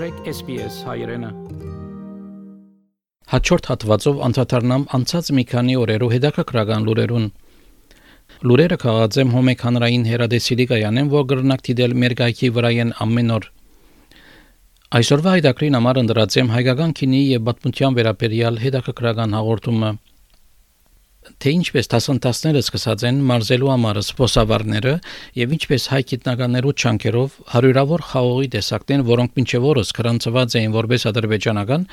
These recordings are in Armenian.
մտրեք SPS հայրենը։ Հաջորդ հատվածով անդրադառնամ անցած մի քանի օրերու հետաքրքրական լուրերուն։ Լուրերը քաղած եմ հոմեկ հանրային հերադեսիլի կայանեն, որ գրնակ դիտել մեր գայքի վրայեն ամեն օր։ Այսօրվա հայդակրին համար ընդրած եմ հայկական քինի եւ պատմության վերաբերյալ հետաքրքրական հաղորդումը թե ինչպես դասընթացները սկսած են մարզելու համար սպոսավարները եւ ինչպես հայ գիտնականներու չանկերով հարյուրավոր խաղողի տեսակներ, որոնք մինչև օրս քրանցված էին որպես ադրբեջանական,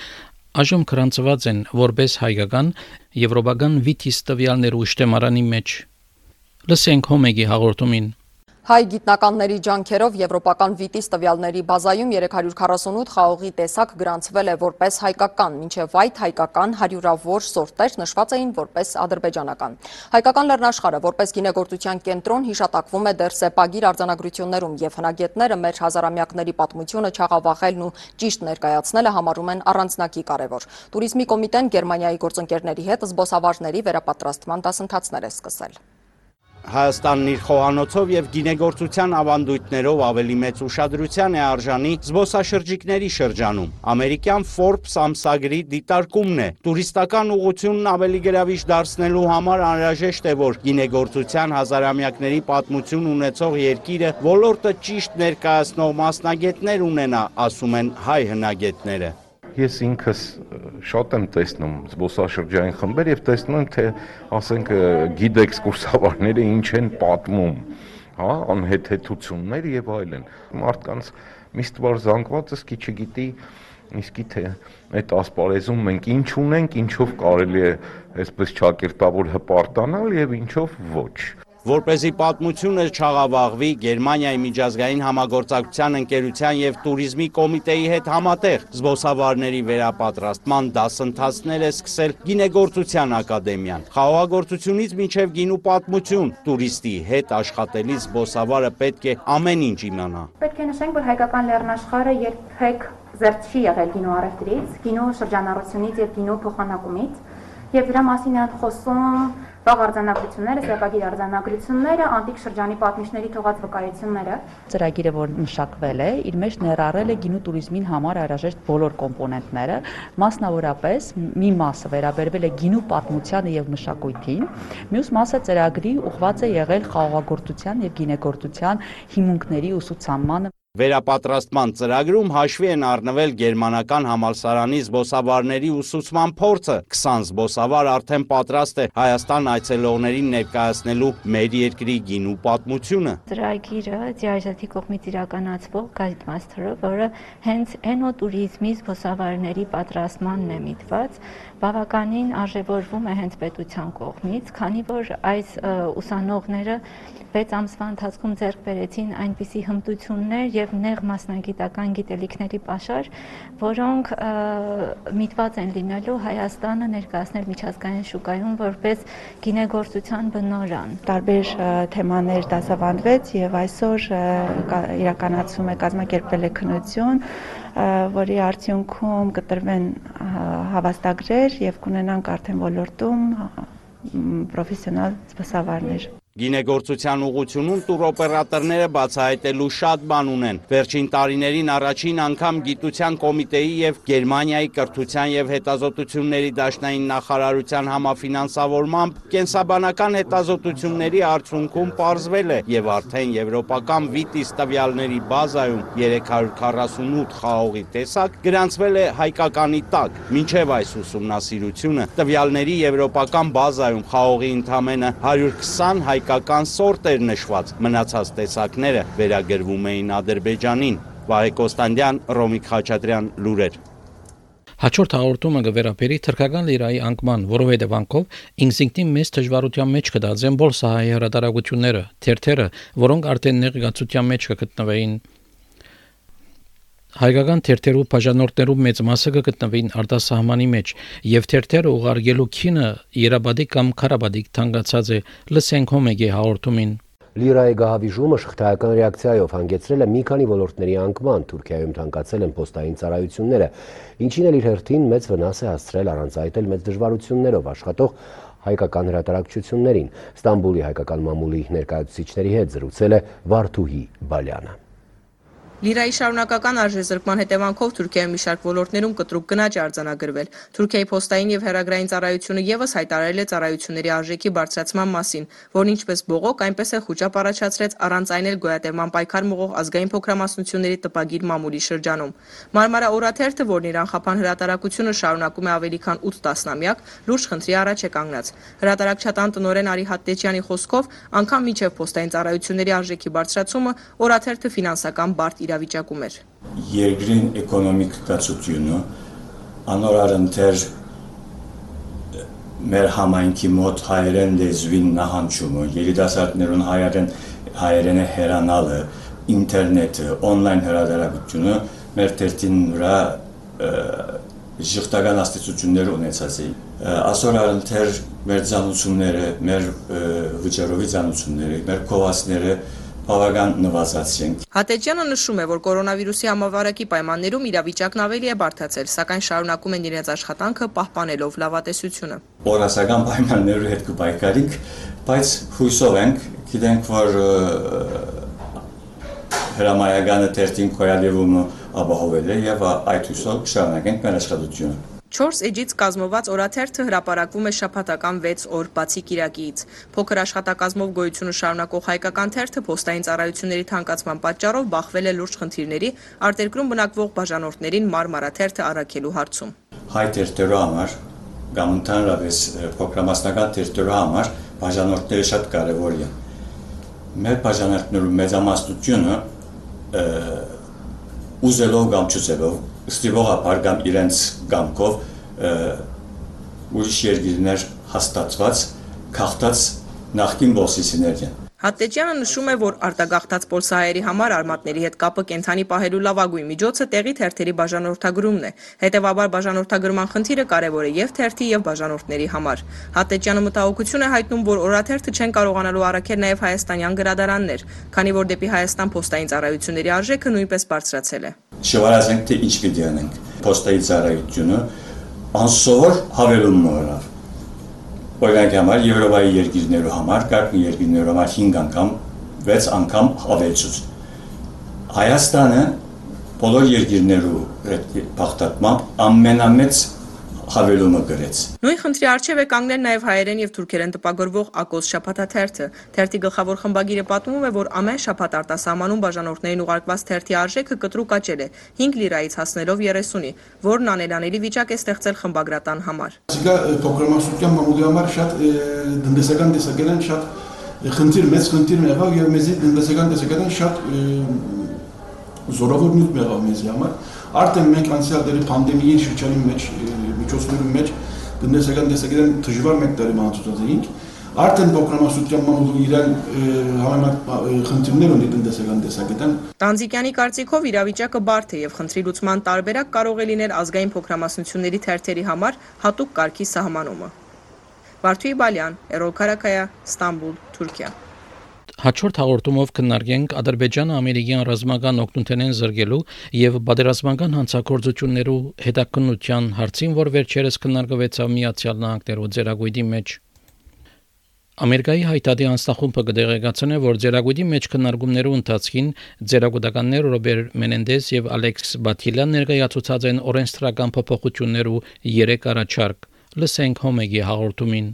այժմ քրանցված են որպես հայկական եվրոպական վիթիս տվյալներու շտեմարանի մեջ։ Լսենք հոմեգի հաղորդումին։ Հայ գիտնականների ջանքերով եվրոպական վիտիս տվյալների բազայում 348 խաղողի տեսակ գրանցվել է որպես հայկական, մինչև այդ հայկական հարյուրավոր սորտեր նշված էին որպես ադրբեջանական։ Հայկական լեռնաշխարը որպես գինեգործության կենտրոն հիշատակվում է դեռ սեպագիր արձանագրություններում եւ հնագետները մեր հազարամյակների պատմությունը չաղավաղելն ու ճիշտ ներկայացնելը համարում են առանձնակի կարևոր։ Տուրիզմի կոմիտեն Գերմանիայի գործընկերների հետ զբոսավարների վերապատրաստման դասընթացներ է սկսել։ Հայաստանն իր խոհանոցով եւ գինեգործության ավանդույթներով ավելի մեծ ուշադրության է արժանի զբոսաշրջիկների շրջանում։ Ամերիկյան Forbes ամսագրի դիտարկումն է։ Տուրիստական ուղությունն ավելի գրավիչ դարձնելու համար անհրաժեշտ է, որ գինեգործության հազարամյակների պատմություն ունեցող երկիրը ոլորտը ճիշտ ներկայացնող մասնագետներ ունենա, ասում են հայ հնագետները ես ինքս շատ եմ տեսնում զբոսաշրջային խմբեր եւ տեսնում եմ թե ասենք գիդ էքսկուրսավարները ինչ են պատմում, հա, անհեթեթություններ եւ այլն։ Մարդկանց միստվար զանգվածը սկի չգիտի իսկի թե այդ ասպարեզում մենք ինչ ունենք, ինչով կարելի է այսպես ճակերտավոր հպարտանալ եւ ինչով ոչ որ เป զի պատմությունը չաղավաղվի Գերմանիայի միջազգային համագործակցության ընկերության եւ туриզմի կոմիտեի հետ համատեղ զբոսավարների վերապատրաստման դասընթացներ է սկսել Գինեգործության ակադեմիան։ Խաղաղագործությունից մինչև գինու պատմություն տուրիստի հետ աշխատելիս զբոսավարը պետք է ամեն ինչ իմանա։ Պետք է նշենք, որ հայկական լեռնաշխարհը երբեք զերծ չի եղել գինու առևտրից, գինու շրջանառությունից եւ գինու փոխանակումից եւ դրա մասին են խոսում վաղ արձանագրությունները, սրակագիր արձանագրությունները, անտիկ շրջանի պատմիչների թողած վկայությունները։ Ծրագիրը, որ մշակվել է, իր մեջ ներառել է գինու туриզմին համար առաջերտ բոլոր կոմպոնենտները, մասնավորապես մի մասը վերաբերվել է գինու պատմությանը եւ մշակույթին, մյուս մասը ծրագրի ուղղված է եղել խաղաղագործության եւ գինեգործության հիմունքների ուսուցմանը Վերապատրաստման ծրագրում հաշվի են առնվել գերմանական համալսարանի զբոսավարների ուսուցման փորձը։ 20 զբոսավար արդեն պատրաստ է Հայաստան այցելողներին ներկայացնելու մեր երկրի գինու պատմությունը։ Ծրագիրը ձիարժատի կողմից իրականացվող գայդմասթերը, որը հենց էնոտուրիզմի զբոսավարների պատրաստմանն է միտված, բավականին արժևորվում է հենց պետության կողմից, քանի որ այս ուսանողները 6 ամսվա ընթացքում ձեռք բերեցին այնպիսի հմտություններ եւ նեղ մասնագիտական գիտելիքների pašար, որոնք միտված են լինելու Հայաստանը ներկայացնել միջազգային շուկայում որպես գինեգործության բնորան։ Տարբեր թեմաներ դասավանդվեց եւ այսօր իրականացում է կազմակերպվել է քննություն որի արդյունքում կտրվեն հավաստագրեր եւ կունենանք արդեն ոլորտում պրոֆեսիոնալ սպասավարներ։ Գինեգործության ուղությունում տուրօպերատորները բացահայտելու շատ բան ունեն։ Վերջին տարիներին առաջին անգամ գիտության կոմիտեի եւ Գերմանիայի կրթության եւ հետազոտությունների դաշնային նախարարության համաֆինանսավորմամբ կենսաբանական հետազոտությունների արդյունքում ողջվել է եւ արդեն եվրոպական վիտիս տվյալների բազայում 348 խաղողի տեսակ գրանցվել է հայկականի տակ։ Մինչև այս ուսումնասիրությունը տվյալների եվրոպական բազայում խաղողի ընդամենը 120 հայ հայկական սորտեր նշված, մնացած տեսակները վերագրվում էին Ադրբեջանին։ Վահե Կոստանդյան, Ռոմիկ Խաչատրյան, լուրեր։ Հաջորդ հաղորդումը կվերապերի թրքական լիրայի անկման, որով հետևանքով ինքնին մեծ դժվարության մեջ կդածեն բոլսահայ հրատարակությունները, թերթերը, որոնք արդեն նեղգացության մեջ կգտնվեին Հայկական թերթերու բաժանորդներու մեծ մասը կգտնվին արտասահմանի մեջ, եւ թերթերը ուղարկելու քինը Երաբադիկ կամ Ղարաբադիկ թանկացած է լսենք հոմեգի հաղորդումին։ Լիրայի գահավիժումը շղթայական ռեակցիայով հանգեցրել է մի քանի ոլորտների անկման, Թուրքիայում թանկացել են փոստային ծառայությունները, ինչին էլ իր հերթին մեծ վնաս է հասցրել առանց այդ էլ մեծ դժվարություններով աշխատող հայկական հրատարակչություններին։ Ստամբուլի հայկական մամուլի ներկայացուցիչների հետ զրուցել է Վարդուհի Բալյանը։ Լիրայի շարունակական արժեզրկման հետևանքով Թուրքիայում մի շարք ոլորտներում կտրուկ գնաճ է արձանագրվել։ Թուրքիայի փոստային եւ հեռագրային ծառայությունը եւս հայտարարել է ծառայությունների արժեքի բարձրացման մասին, որն ինչպես բողոք, այնպես էլ խոճապ առաջացրեց առանց այն էլ գոյատևման պայքար մղող ազգային փոքրամասնությունների տպագիր մամուլի շրջանում։ Մարմարա օրաթերթը, որն իր անխափան հրատարակությունը շարունակում է ավելի քան 8 տասնամյակ, լուրջ խնդրի առաջ է կանգնած։ Հրատարակչատան տնօրեն Արի Հատտեչյանի խոսքով, անգամ միջև փոստային ծառայությունների արժեքի բարձրացումը օրաթերթը ֆինանսական բարդ իրավիճակում էր։ Երկրին էկոնոմիկ կացությունը անորարընթեր մեր համայնքի մոտ հայերեն լեզվին նահանջումը, երիտասարդներուն հայերեն հայերենը հերանալը, ինտերնետը, on-line հրատարակությունը մեր թերթին վրա ժխտական աստեցություններ ունեցած էին։ Այսօր առընթեր մեր ցանությունները, մեր վճարովի ցանությունները, մեր կովասները բավական նվազացին։ Հատեջյանը նշում է, որ կորոնավիրուսի համավարակի պայմաններում իրավիճակն ավելի է բարդացել, սակայն շարունակում են իրենց աշխատանքը պահպանելով լավատեսությունը։ Օրասական պայմաններով հետ կպայքարենք, բայց հույսով ենք, գիտենք, որ հրամայականը թերթին կոյալևումը ապահովել է եւ այդ հույսով կշարունակենք մեր աշխատությունը։ 4 էջից կազմված օրաթերթը հրապարակվում է շաբաթական 6 օր բացի Կիրակիից։ Փոքր աշխատակազմով գոյությունը շարունակող հայկական թերթը փոստային ծառայությունների թանկացման պատճառով բախվել է լուրջ խնդիրների արտերկրում բնակվող բաժանորդներին մարմարաթերթը առաքելու հարցում։ Հայ թերթերու համար կամ ընդհանրապես փոքրամասնական թերթերու համար բաժանորդները շատ կարևոր են։ Մեր բաժանորդներու մեծամասնությունը ուզելով կամ չուզելով ստիվողապար կամ իրենց գամքով ուրիշ երկիրներ հաստատված քաղտած նախկին բոսիսիներ են։ Հատտեջյանը նշում է, որ արտագաղթած պոլսահայերի համար արմատների հետ կապը կենթանի պահելու լավագույն միջոցը տեղի թերթերի բաժանորդագրումն է։ Հետևաբար բաժանորդագրման խնդիրը կարևոր է եւ թերթի եւ բաժանորդների համար։ Հատտեջյանը մտահոգություն է հայտնում, որ օրաթերթը չեն կարողանալու առաքել նաեւ հայաստանյան գրադարաններ, քանի որ դեպի Հայաստան փոստային ծառայությունների արժեքը նույնպես բարձրացել է։ Շվարազենք թե ինչ պիտի անենք։ Փոստայի ծառայությունը անսովոր հավելում մորավ օրինակ համար Եվրոպայի երկիրներու համար, կարգ երկիրներու համար 5 անգամ, 6 անգամ ավելցուց։ Հայաստանը բոլոր երկիրներու հետ բախտատմամբ ամենամեծ հավելումը գրեց։ Նույն խնդրի արժև է կանգնել նաև հայերեն եւ թուրքերեն տպագրվող Ակոս շփաթաթերթը։ Թերթի գլխավոր խմբագիրը պատմում է, որ ամեն շփաթ արտասահմանում բաժանորդներին ուղարկված թերթի արժեքը կտրուկ աճել է 5 լիրայից հասնելով 30-ի, որն անելանելի վիճակ է ստեղծել խմբագրատան համար։ Սիկա փոքրամասնության մամուլի համար շատ տնտեսական տեսակետն շատ խնդիր մեծ խնդիր եղավ եւ մեզի տնտեսական տեսակետն շատ զորավոր նյութ եղավ մեզի համար արդեն մենք անցյալ դերի պանդեմիայի շրջանի մեջ միջոցներում մեջ տնտեսական տեսակետն դժվար մեկ տարի մահացած էինք արդեն փոքրամասնության մամուլը իրեն համեմատ խնդիրներ ունի տնտեսական տեսակետն Տանձիկյանի կարծիքով իրավիճակը բարդ է եւ խնդրի լուծման տարբերակ կարող է լինել ազգային փոքրամասնությունների թերթերի համար հատուկ կարգի սահմանումը Վարդուի Բալյան, Էրոլ Քարակայա, Ստամբուլ, Թուրքիա Հաջորդ հաղորդումով կնարգենք Ադրբեջանը-ամերիկյան ռազմական օկտոբերին զրկելու եւ բادرազմական հանցագործություններու հետակնության հարցին, որ վերջերս կնարգվեցավ Միացյալ Նահանգներու ձերագույդի մեջ։ Ամերիկայի հայտարարի անստախումբը կդեղեկացնե, որ ձերագույդի մեջ քննարկումներու ընթացքին ձերագուտականներ Ռոբեր Մենենդես եւ Ալեքս Բաթիլյան ներկայացուցած են օրենսդրական փոփոխություններու երեք առաջարկ։ Լսենք հոմեգի հաղորդումին։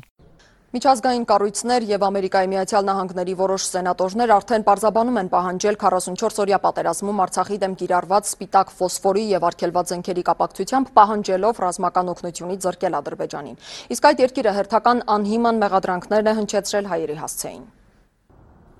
Միջազգային կառույցներ եւ Ամերիկայի Միացյալ Նահանգների որոշ սենատորներ արդեն պարզաբանում են պահանջել 44-օրյա պատերազմում Արցախի դեմ կիրառված սպիտակ ֆոսֆորի եւ արգելված զենքերի կապակցությամբ պահանջելով ռազմական օգնությունից զրկել Ադրբեջանին։ Իսկ այդ երկիրը հերթական անհիման մեղադրանքներն է հնչեցրել հայերի հասցեին։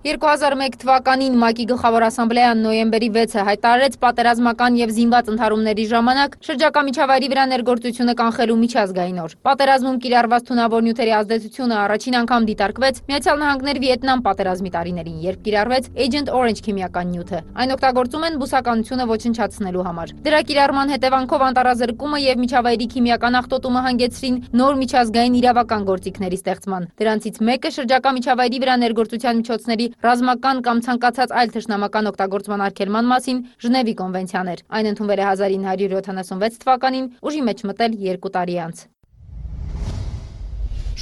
2001 թվականին ՄԱԿ-ի գլխավոր ասամբլեան նոյեմբերի 6-ը հայտարարեց պատերազմական եւ զինված ընդհարումների ժամանակ շրջակա միջավայրի վրա ներգործությունը կանխելու միջազգային օր։ Պատերազմում կիրառված թունավոր նյութերի ազդեցությունը առաջին անգամ դիտարկվեց Միացյալ Նահանգներ-Վիետնամ պատերազմի տարիներին, երբ կիրառվեց Agent Orange քիմիական նյութը։ Այն օգտագործում են բուսականությունը ոչնչացնելու համար։ Դրա կիրառման հետևանքով անտառազրկումը եւ միջավայրի քիմիական աղտոտումը հանգեցրին նոր միջազգային իրավական գործիքների ստեղծման։ Դրանցից մեկը շրջակա միջավայրի վրա ներգործության միջոցների ռազմական կամ ցանկացած այլ թշնամական օգտագործման արգելման մասին Ժնևի կոնվենցիան էր։ Այն ընդունվել է 1976 թվականին, ուժի մեջ մտել 2 տարի անց։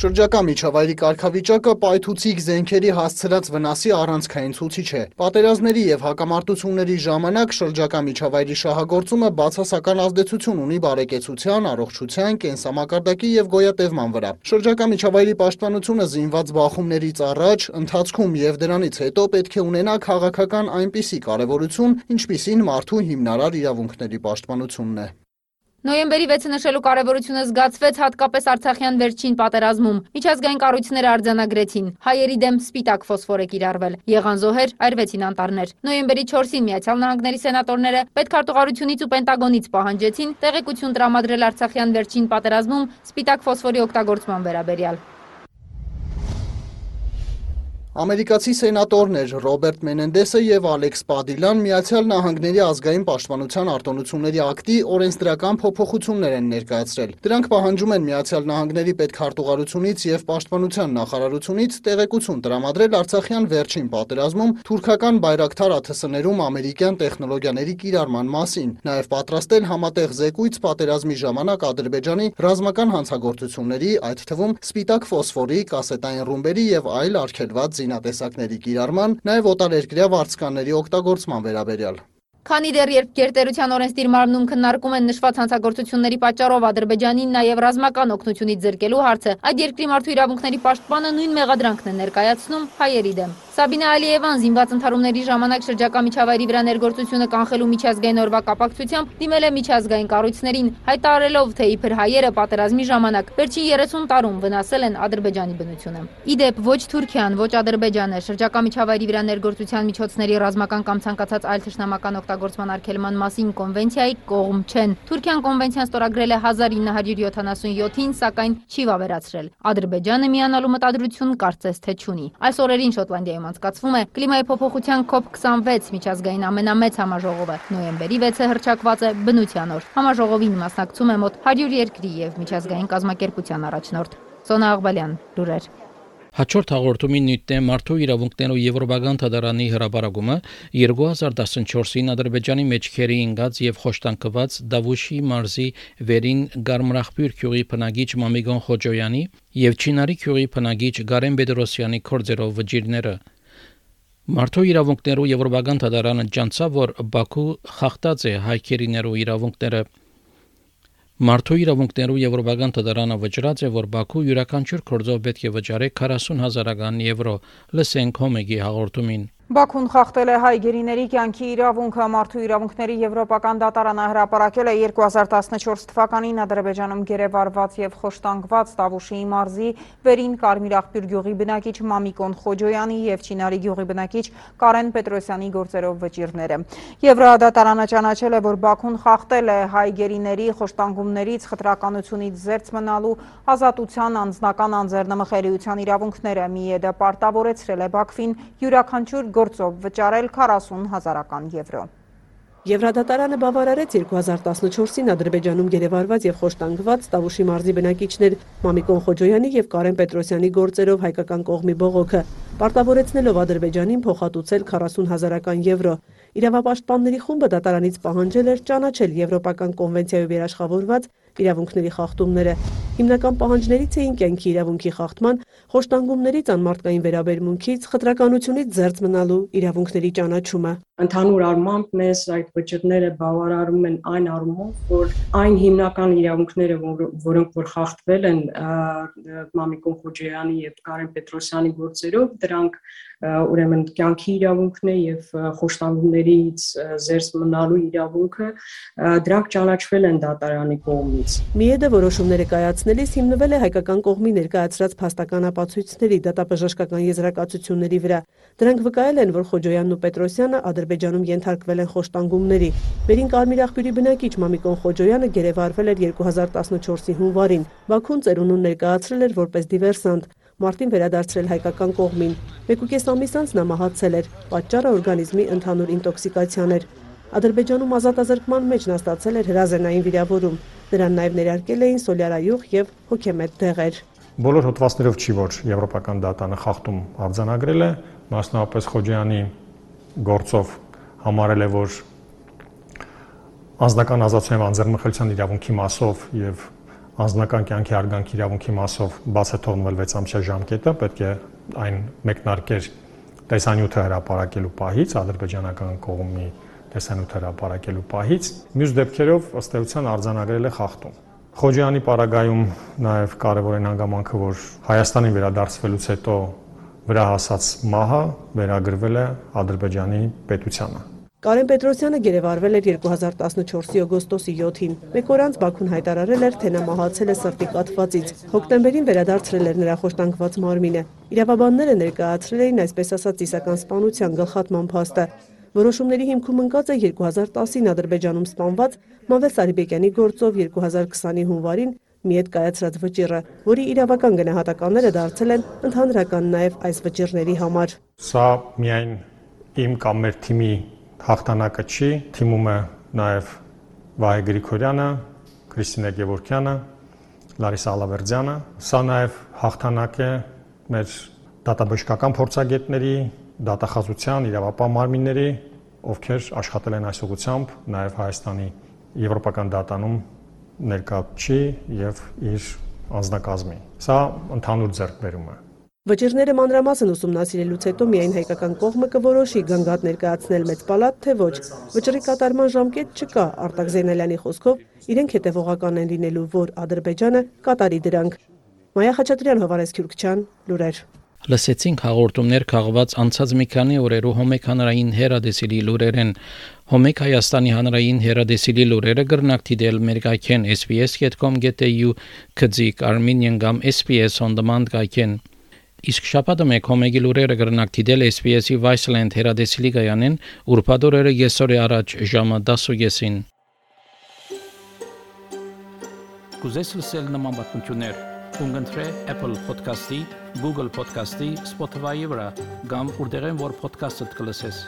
Շրջակա միջավայրի կարգավիճակը պայթուցիկ զենքերի հասցրած վնասի առանցքային ցուցիչ է։ Պատերազմների եւ հակամարտությունների ժամանակ շրջակա միջավայրի շահագործումը բացասական ազդեցություն ունի բարեկեցության, առողջության, կենսամակարդակի եւ գոյատևման վրա։ Շրջակա միջավայրի պաշտպանությունը զինված բախումներից առաջ, ընթացքում եւ դրանից հետո պետք է ունենա քաղաքական այնպիսի կարեւորություն, ինչպիսին մարդու հիմնարար իրավունքների պաշտպանությունն է։ Նոյեմբերի 6-ը նշելու կարևորությունը զգացվեց հատկապես Արցախյան վերջին պատերազմում։ Միջազգային կառույցները արձանագրեցին. հայերի դեմ սպիտակ ֆոսֆոր է կիրառվել։ Եղան զոհեր, այրվեցին անտառներ։ Նոյեմբերի 4-ին Միացյալ Նահանգների սենատորները պետքարտուղարությունից ու Պենտագոնից պահանջեցին տեղեկություն տրամադրել Արցախյան վերջին պատերազմում սպիտակ ֆոսֆորի օգտագործման վերաբերյալ։ Ամերիկացի սենատորներ Ռոբերտ Մենենդեսը եւ Ալեքս Պադիլան Միացյալ Նահանգների ազգային պաշտպանության արտոնությունների ակտի օրենսդրական փոփոխություններ են ներկայացրել։ Դրանք պահանջում են Միացյալ Նահանգների պետքարտուղարությունից եւ պաշտպանության նախարարությունից տեղեկություն տրամադրել Արցախյան վերջին պատերազմում թուրքական բայրակթար ԱԹՍ-ներում ամերիկյան տեխնոլոգիաների կիրառման մասին, նաեւ պատրաստել համատեղ զեկույց պատերազմի ժամանակ Ադրբեջանի ռազմական հանցագործությունների, այդ թվում սպիտակ ֆոսֆորի, կասետային ռումբերի եւ այլ արգելված զինատեսակների կիրառման, նաև օտարերկրյա վարձկանների օգտագործման վերաբերյալ։ Քանի դեռ երբ գերտերության օրենսդիր մարմնում քննարկում են նշված հանցագործությունների պատճառով Ադրբեջանին նաև ռազմական օգնությունից զրկելու հարցը, այդ երկրի մարդու իրավունքների պաշտպանը նույն մեղադրանքն է ներկայացնում հայերի դեմ։ Սաբինե Ալիևան զինված ընդհարումների ժամանակ շրջակա միջավայրի վրա ներգործությունը կանխելու միջազգային օրվա կապակցությամբ դիմել է միջազգային կառույցներին, հայտարարելով, թե իբր հայերը պատերազմի ժամանակ վերջին 30 տարում վնասել են Ադրբեջանի բնությունը։ Իդեպ ոչ Թուրքիան, ոչ Ադրբեջանը շրջակա միջավայրի վրա ներգործության միջոցների ռազմական կամ ցանկացած այլ թշնամական օգտագործման արգելման մասին կոնվենցիայի կողմ չեն։ Թուրքիան կոնվենցիան ստորագրել է 1977-ին, սակայն չի վավերացրել։ Ադրբեջանը միանալու մտադրություն կարծես թե չունի։ Այս օրերին Շոտլանդիայում անցկացվում է կլիմայի փոփոխության COP26 միջազգային ամենամեծ համաժողովը։ Նոյեմբերի 6-ը հռչակված է բնության օր։ Համաժողովին մասնակցում է մոտ 100 երկրի եւ միջազգային կազմակերպության առաջնորդ։ Սոնա Աղբալյան, լուրեր։ Հաջորդ հաղորդումի նյութն է մարդու իրավունքներով Եվրոպական թադարանի հրապարակումը 2014-ին Ադրբեջանի մեջքերի ինգած եւ խոշտանկված Դավուշի մարզի վերին Գարմրախբյուր քյուղի բնագիչ Մամիգոն Խոջոյանի եւ Չինարի քյուղի բնագիչ Գարեն Բեդրոսյանի կորձերով վճիրները Մարդու իրավունքներու Եվրոպական թադարանը ջանցավ, որ Բաքու խախտած է հայքերիներու իրավունքները Մարդու իրավունքներու Եվրոպական դատարանը վճռած է, որ Բաքու յուրաքանչյուր կորձով պետք է վճարի 40 հազարական եվրո։ Լսենք Հոմեգի հաղորդումին։ Բաքուն խախտել է հայ գերիների կյանքի իրավունքը մարդու իրավունքների եվրոպական դատարանը հրապարակել է 2014 թվականին Ադրբեջանում գերեվարված եւ խոշտանգված Տավուշի մարզի վերին Կարմիր աղբյուր գյուղի բնակիչ Մամիկոն Խոջոյանի եւ Չինարի գյուղի բնակիչ Կարեն Պետրոսյանի գործերով վճիրները։ Եվրոդատարանը ճանաչել է, որ Բաքուն խախտել է հայ գերիների խոշտանգումներից, խտրականությունից զերծ մնալու, ազատության, անձնական անձեռնմխելիության իրավունքները։ Միեդը պարտավորեցրել է Բաքվին յուրաքանչյուր գործով վճարել 40 հազարական եվրո։ Եվրադատարանը բավարարեց 2014-ին Ադրբեջանում գերեվարված եւ խոշտանգված Տավուշի մարզի բնակիչներ Մամիկոն Խոջոյանի եւ Կարեն Պետրոսյանի գործերով հայկական կողմի բողոքը, պարտավորեցնելով Ադրբեջանին փոխհատուցել 40 հազարական եվրո։ Իրավապաշտպանների խումբը դատարանից պահանջել էր ճանաչել Եվրոպական կոնվենցիայով երաշխավորված իրավունքների խախտումները։ Հիմնական պահանջներից էին կյանքի իրավունքի խախտման, խոշտանգումներից անմարդկային վերաբերմունքից, խտրականությունից զերծ մնալու իրավունքների ճանաչումը։ Ընդհանուր առմամբ մեզ այդ վճիռները բավարարում են այն առումով, որ այն հիմնական իրավունքները, որ, որոնք որ խախտվել են Մամիկոն Խոջոյանի եւ Կարեն Պետրոսյանի գործերով, դրանք ուրեմն կյանքի իրավունքն է եւ խոշտանգումներից զերծ մնալու իրավունքը դրանք ճանաչվել են դատարանի կողմից։ Միեդը որոշումները կայացնելիս հիմնվել է հայկական կողմի ներկայացրած փաստական ապացույցների դատաբժշկական եզրակացությունների վրա։ Դրանք վկայել են, որ Խոջոյանն ու Պետրոսյանը Ադրբեջանում ենթարկվել են խոշտանգումների։ Վերին Կարմիր աղբյուրի բնակիչ Մամիկոն Խոջոյանը գերեվարվել էր 2014-ի հունվարին։ Բաքուն ծերունուն ներկայացրել էր որպես դիվերսանտ մարտին վերադարձրել հայկական կողմին։ Մեկուկես ամիս անց նա մահացել էր։ Պատճառը օրգանիզմի ընդհանուր ինտոքսիկացիան էր։ Ադրբեջանում ազատազրկման մեջ նա ստացել էր հրազենային վիրավորում։ Նրան նաև ներարկել էին սոլյարայուղ եւ հոգեմետ դեղեր։ Բոլոր հոդվածներով չի որ եվրոպական դատանը խախտում արձանագրել է, մասնավորապես Խոջյանի գործով համարել է, որ անձնական ազատության անձեռնմխելիության իրավունքի մասով եւ անձնական կյանքի արգանք իրավունքի մասով բաց է թողնվել 6 ամսյա ժամկետը, պետք է այն մեկնարկեր տեսանյութը հրապարակելու պահից, ադրբեջանական կողմի տեսանյութը հրապարակելու պահից, մյուս դեպքերով ըստ էության արձանագրել է խախտում։ Խոջյանի պարագայում նաև կարևոր են հանգամանքը, որ Հայաստանին վերադարձվելուց հետո վրա հասած մահը վերագրվել է Ադրբեջանի պետությանը։ Կարեն Պետրոսյանը գերեվարվել էր 2014-ի օգոստոսի 7-ին։ Մեկ օր անց Բաքուն հայտարարել էր, թե նա մահացել է սրտի կաթվածից։ Հոկտեմբերին վերադարձրել էր նրա խոշտանգված մարմինը։ Իրավաբանները ներկայացրել էին այսպես ասած իսական սպանության գլխատման փաստը։ Որոշումների հիմքում ընկած է 2010-ին Ադրբեջանում սպանված Մավես Արիբեկյանի գործով 2020-ի հունվարին մի հետ կայացրած վճիռը, որի իրավական գնահատականները դարձել են ընդհանրական նաև այս վճիռների համար։ Սա միայն իմ կամ մեր թիմի հաղթանակը չի, թիմում է նաև Վահե Գրիգորյանը, Քրիստինե Գևորքյանը, Լարիսա Ալավերդյանը։ Սա նաև հաղթանակ է մեր դատաբժշկական փորձագետների, դատախազության, իրավապահ մարմինների, ովքեր աշխատել են այս ուղությամբ, նաև Հայաստանի Եվրոպական դատանում ներկա չի եւ իր անձնակազմի։ Սա ընդհանուր ձեռքբերում է։ Վճիրները մանրամասն ուսումնասիրելուց հետո միայն հայկական կողմը կորոշի գանգատ ներկայացնել մեծ պալատ, թե ոչ։ Վճռի կատարման ժամկետ չկա, Արտակ Զեյնալյանի խոսքով իրենք հետևողական են լինելու, որ Ադրբեջանը կատարի դրանք։ Մայա Խաչատրյան, Հովանես Քյուրքչյան, լուրեր։ Լսեցինք հաղորդումներ քաղված անցած մի քանի օրերու Հոմեկ հանրային հերադեսիլի լուրերեն։ Հոմեկ Հայաստանի հանրային հերադեսիլի լուրերը գրնակ դիտել մեր գայքեն sbs.com.au քծիկ Armenian կամ SBS on demand գայքեն։ Իսկ շաբաթը մեկ հոմեգի լուրերը գրնակ դիտել SBS-ի Viceland հերադեսիլի գայանեն ուրբադորերը եսօրի առաջ ժամը 10:30-ին։ Կուզես լսել նման բանություններ Ունգընտրե Apple Podcast-ի, Google Podcast-ի, Spotify-ի վրա, կամ որտեղեն որ podcast-ը կլսես։